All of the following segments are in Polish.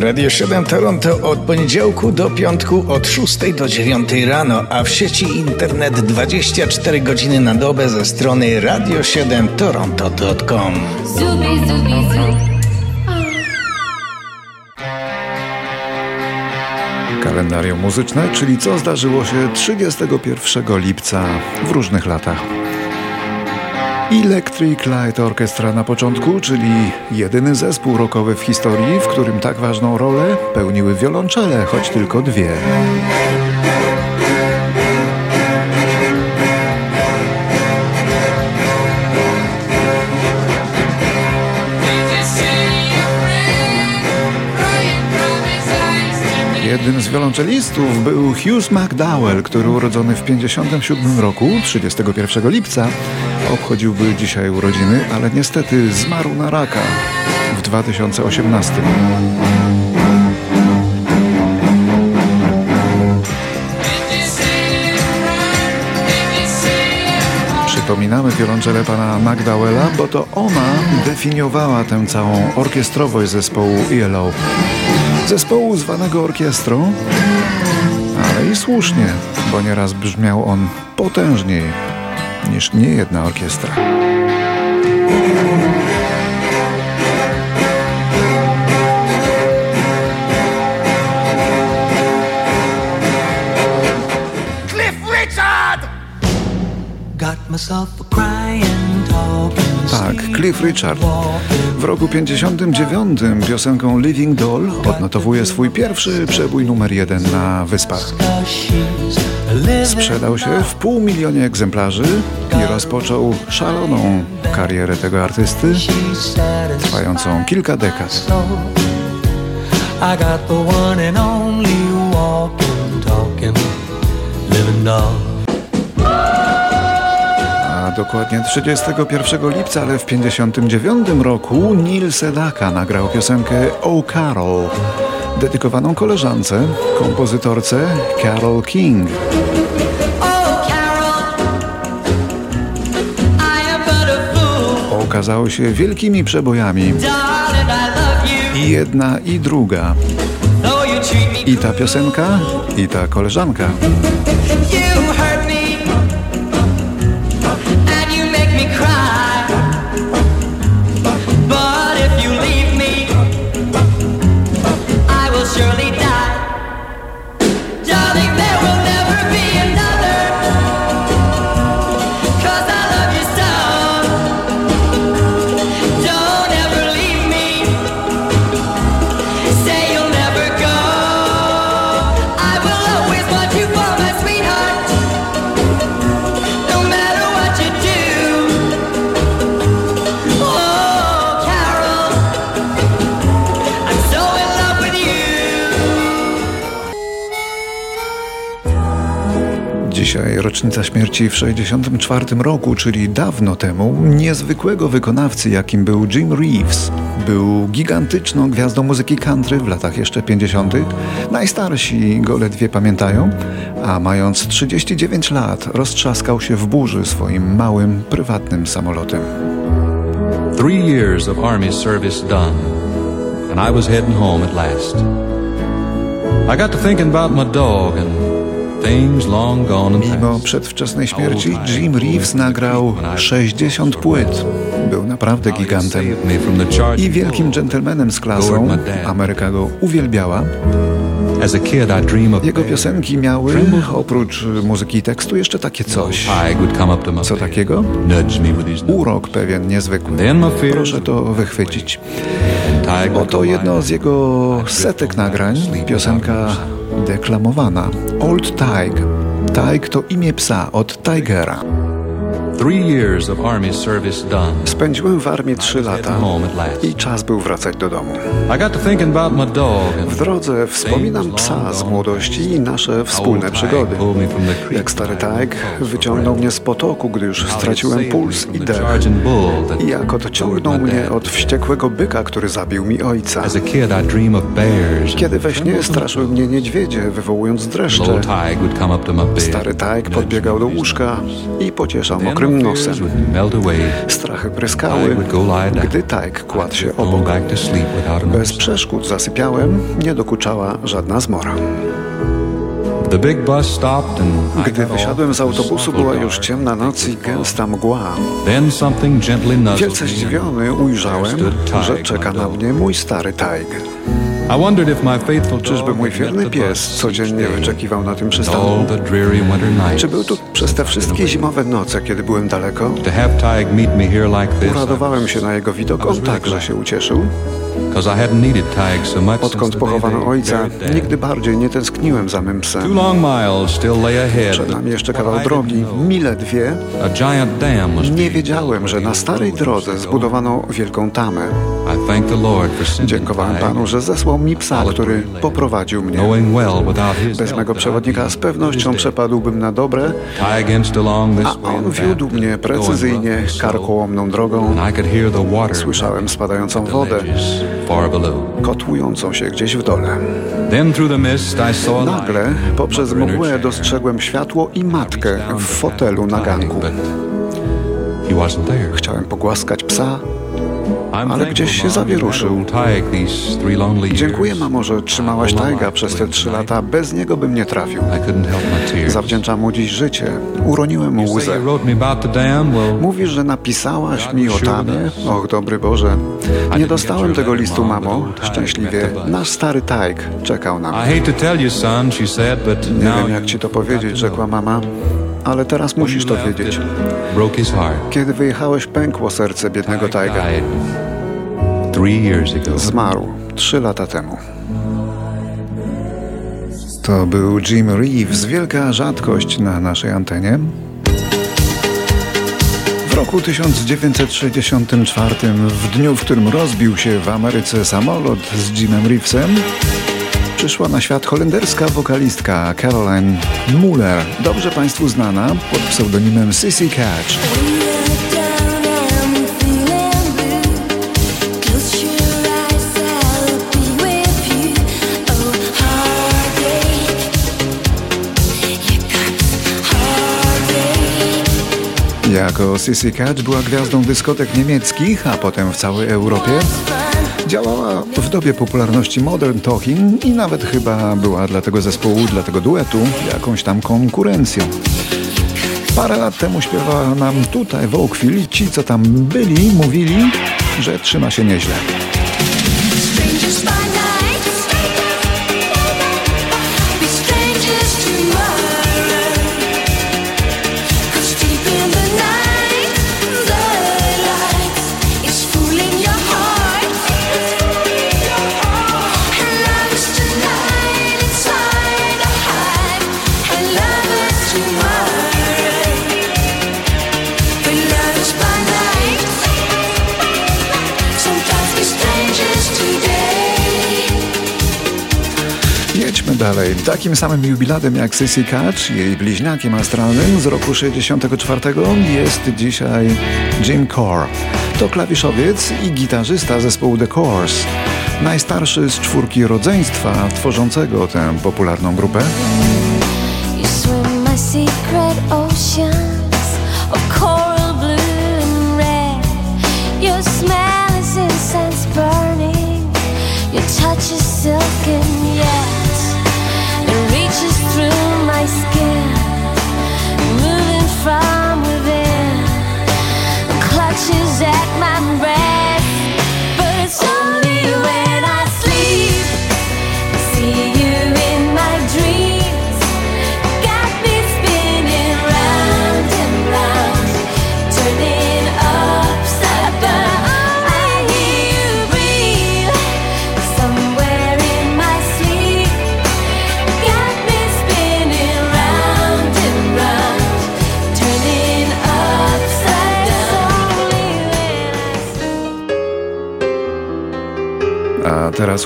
Radio 7 Toronto od poniedziałku do piątku od 6 do 9 rano, a w sieci internet 24 godziny na dobę ze strony radio7toronto.com. Zubi, zubi, zubi. Kalendarium muzyczne, czyli co zdarzyło się 31 lipca w różnych latach. Electric Light Orchestra na początku, czyli jedyny zespół rockowy w historii, w którym tak ważną rolę pełniły wiolonczele, choć tylko dwie. Jednym z wiolonczelistów był Hughes McDowell, który urodzony w 1957 roku, 31 lipca, obchodziłby dzisiaj urodziny, ale niestety zmarł na raka w 2018. Przypominamy wiolonczelę pana McDowella, bo to ona definiowała tę całą orkiestrowość zespołu Yellow. Zespołu zwanego orkiestrą, ale i słusznie, bo nieraz brzmiał on potężniej niż niejedna orkiestra. Cliff Richard! Got myself a crying, talking, tak, Cliff Richard. W roku 59 piosenką Living Doll odnotowuje swój pierwszy przebój numer jeden na Wyspach. Sprzedał się w pół milionie egzemplarzy i rozpoczął szaloną karierę tego artysty, trwającą kilka dekad. A dokładnie 31 lipca, ale w 59 roku Neil Sedaka nagrał piosenkę Oh Carol dedykowaną koleżance, kompozytorce Carol King. Okazało się wielkimi przebojami. I jedna i druga. I ta piosenka, i ta koleżanka. Dzisiaj rocznica śmierci w 1964 roku, czyli dawno temu, niezwykłego wykonawcy, jakim był Jim Reeves. Był gigantyczną gwiazdą muzyki country w latach jeszcze 50. Najstarsi go ledwie pamiętają, a mając 39 lat roztrzaskał się w burzy swoim małym, prywatnym samolotem. Three years of army service done, and I was heading home at last. I got to thinking about my dog and Mimo przedwczesnej śmierci Jim Reeves nagrał 60 płyt. Był naprawdę gigantem i wielkim dżentelmenem z klasą. Ameryka go uwielbiała. Jego piosenki miały, oprócz muzyki i tekstu, jeszcze takie coś. Co takiego? Urok pewien niezwykły. Proszę to wychwycić. Oto jedno z jego setek nagrań, piosenka deklamowana. Old Tig. Tig to imię psa od Tigera. Spędziłem w armii trzy lata i czas był wracać do domu. W drodze wspominam psa z młodości i nasze wspólne przygody. Jak stary Tig wyciągnął mnie z potoku, gdy już straciłem puls i dech. I jak odciągnął mnie od wściekłego byka, który zabił mi ojca. Kiedy we śnie straszyły mnie niedźwiedzie, wywołując dreszcze, stary Tig podbiegał do łóżka i pocieszał mokrym nosem. Strachy pryskały, gdy Tajk kładł się obok. Bez przeszkód zasypiałem, nie dokuczała żadna zmora. Gdy wysiadłem z autobusu, była już ciemna noc i gęsta mgła. Wielce zdziwiony ujrzałem, że czeka na mnie mój stary Tiger. Czyżby mój wierny pies codziennie wyczekiwał na tym przystanku? Czy był tu przez te wszystkie zimowe noce, kiedy byłem daleko? Uradowałem się na jego widok, on także się ucieszył. Odkąd pochowano ojca, nigdy bardziej nie tęskniłem za mym psem. Przed nami jeszcze kawał drogi, mile dwie. Nie wiedziałem, że na starej drodze zbudowano wielką tamę. Dziękowałem Panu, że zesłał mi psa, który poprowadził mnie. Bez mego przewodnika z pewnością przepadłbym na dobre, a on wiódł mnie precyzyjnie karkołomną drogą. Słyszałem spadającą wodę, kotłującą się gdzieś w dole. Nagle poprzez mgłę dostrzegłem światło i matkę w fotelu na ganku. Chciałem pogłaskać psa, ale gdzieś się zawieruszył. Dziękuję, mamo, że trzymałaś Tajga przez te trzy lata. Bez niego bym nie trafił. Zawdzięczam mu dziś życie. Uroniłem łzę. Mówisz, że napisałaś mi o tamie? Och, dobry Boże. Nie dostałem tego listu, mamo. Szczęśliwie. Nasz stary Tajg czekał na mnie. Nie wiem, jak ci to powiedzieć, rzekła mama ale teraz musisz to wiedzieć. Kiedy wyjechałeś, pękło serce biednego Tajga. Zmarł trzy lata temu. To był Jim Reeves, wielka rzadkość na naszej antenie. W roku 1964, w dniu, w którym rozbił się w Ameryce samolot z Jimem Reevesem, przyszła na świat holenderska wokalistka Caroline Muller, dobrze Państwu znana pod pseudonimem Sissy Catch. Jako Sissy Catch była gwiazdą dyskotek niemieckich, a potem w całej Europie. Działała w dobie popularności Modern Talking i nawet chyba była dla tego zespołu, dla tego duetu jakąś tam konkurencją. Parę lat temu śpiewała nam tutaj w Oakville ci, co tam byli, mówili, że trzyma się nieźle. Dalej. Takim samym jubilatem jak Sissy Catch, jej bliźniakiem astralnym z roku 64 jest dzisiaj Jim Core. To klawiszowiec i gitarzysta zespołu The Course. Najstarszy z czwórki rodzeństwa tworzącego tę popularną grupę. Your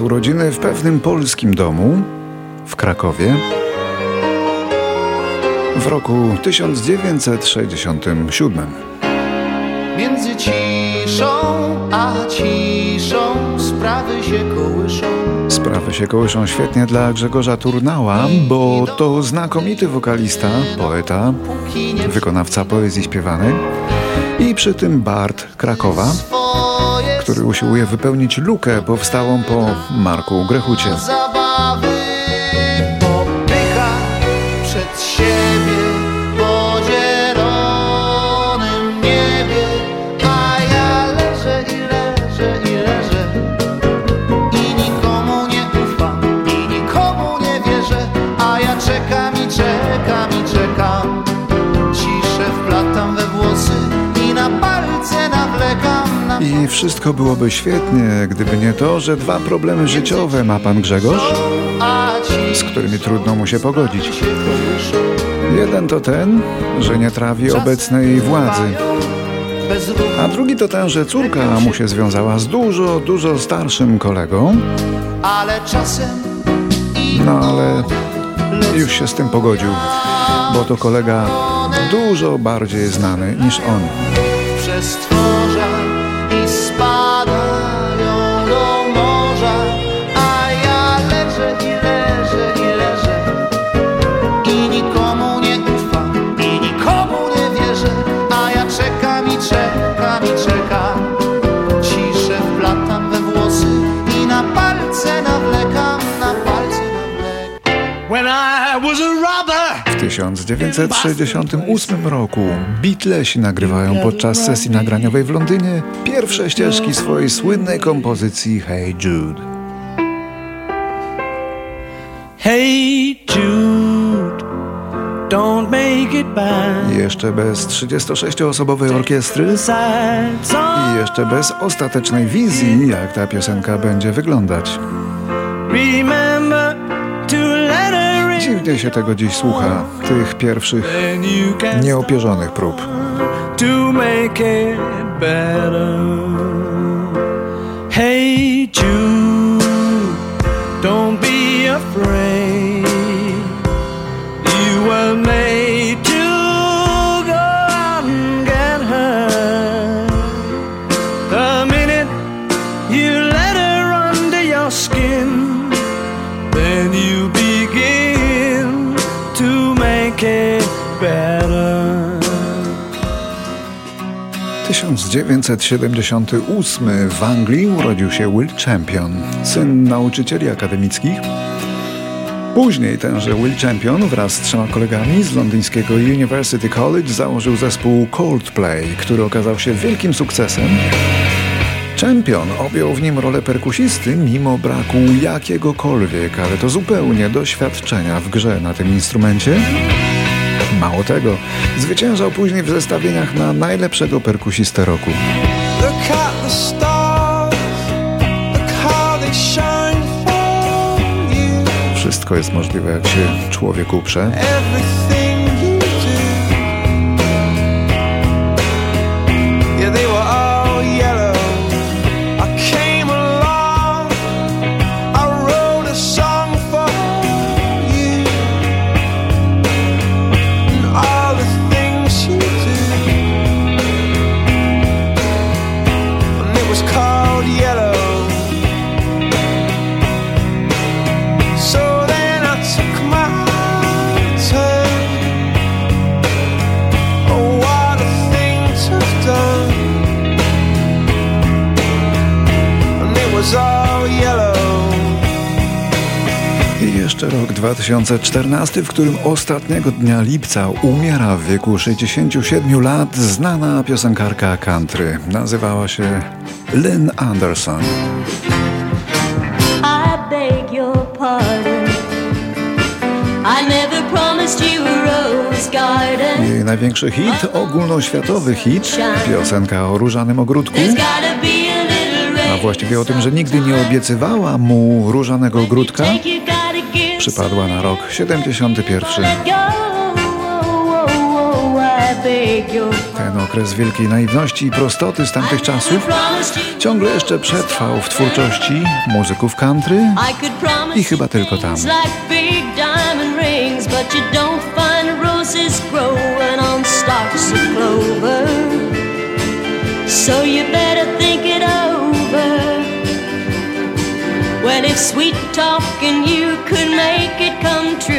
urodziny w pewnym polskim domu w Krakowie w roku 1967. Między ciszą a ciszą sprawy się kołyszą. Sprawy się kołyszą świetnie dla Grzegorza Turnała, bo to znakomity wokalista, poeta, wykonawca poezji śpiewanej. I przy tym Bart Krakowa, który usiłuje wypełnić lukę powstałą po Marku Grechucie. I wszystko byłoby świetnie, gdyby nie to, że dwa problemy życiowe ma pan Grzegorz, z którymi trudno mu się pogodzić. Jeden to ten, że nie trawi obecnej władzy. A drugi to ten, że córka mu się związała z dużo, dużo starszym kolegą. No ale już się z tym pogodził, bo to kolega dużo bardziej znany niż on. 1968 roku Beatlesi nagrywają podczas sesji nagraniowej w Londynie pierwsze ścieżki swojej słynnej kompozycji Hey Jude. Hey Jude, don't make it bad. Jeszcze bez 36-osobowej orkiestry i jeszcze bez ostatecznej wizji, jak ta piosenka będzie wyglądać. Dziwnie się tego dziś słucha, tych pierwszych nieopierzonych prób. 1978 w Anglii urodził się Will Champion, syn nauczycieli akademickich. Później tenże Will Champion wraz z trzema kolegami z londyńskiego University College założył zespół Coldplay, który okazał się wielkim sukcesem. Champion objął w nim rolę perkusisty mimo braku jakiegokolwiek, ale to zupełnie doświadczenia w grze na tym instrumencie. Mało tego, zwyciężał później w zestawieniach na najlepszego perkusistę roku. Wszystko jest możliwe, jak się człowiek uprze. 2014, w którym ostatniego dnia lipca umiera w wieku 67 lat znana piosenkarka country. Nazywała się Lynn Anderson. Jej największy hit, ogólnoświatowy hit, piosenka o różanym ogródku. A właściwie o tym, że nigdy nie obiecywała mu różanego ogródka, przypadła na rok 71. Ten okres wielkiej naiwności i prostoty z tamtych czasów ciągle jeszcze przetrwał w twórczości muzyków country i chyba tylko tam. So you better think And if sweet talking you could make it come true,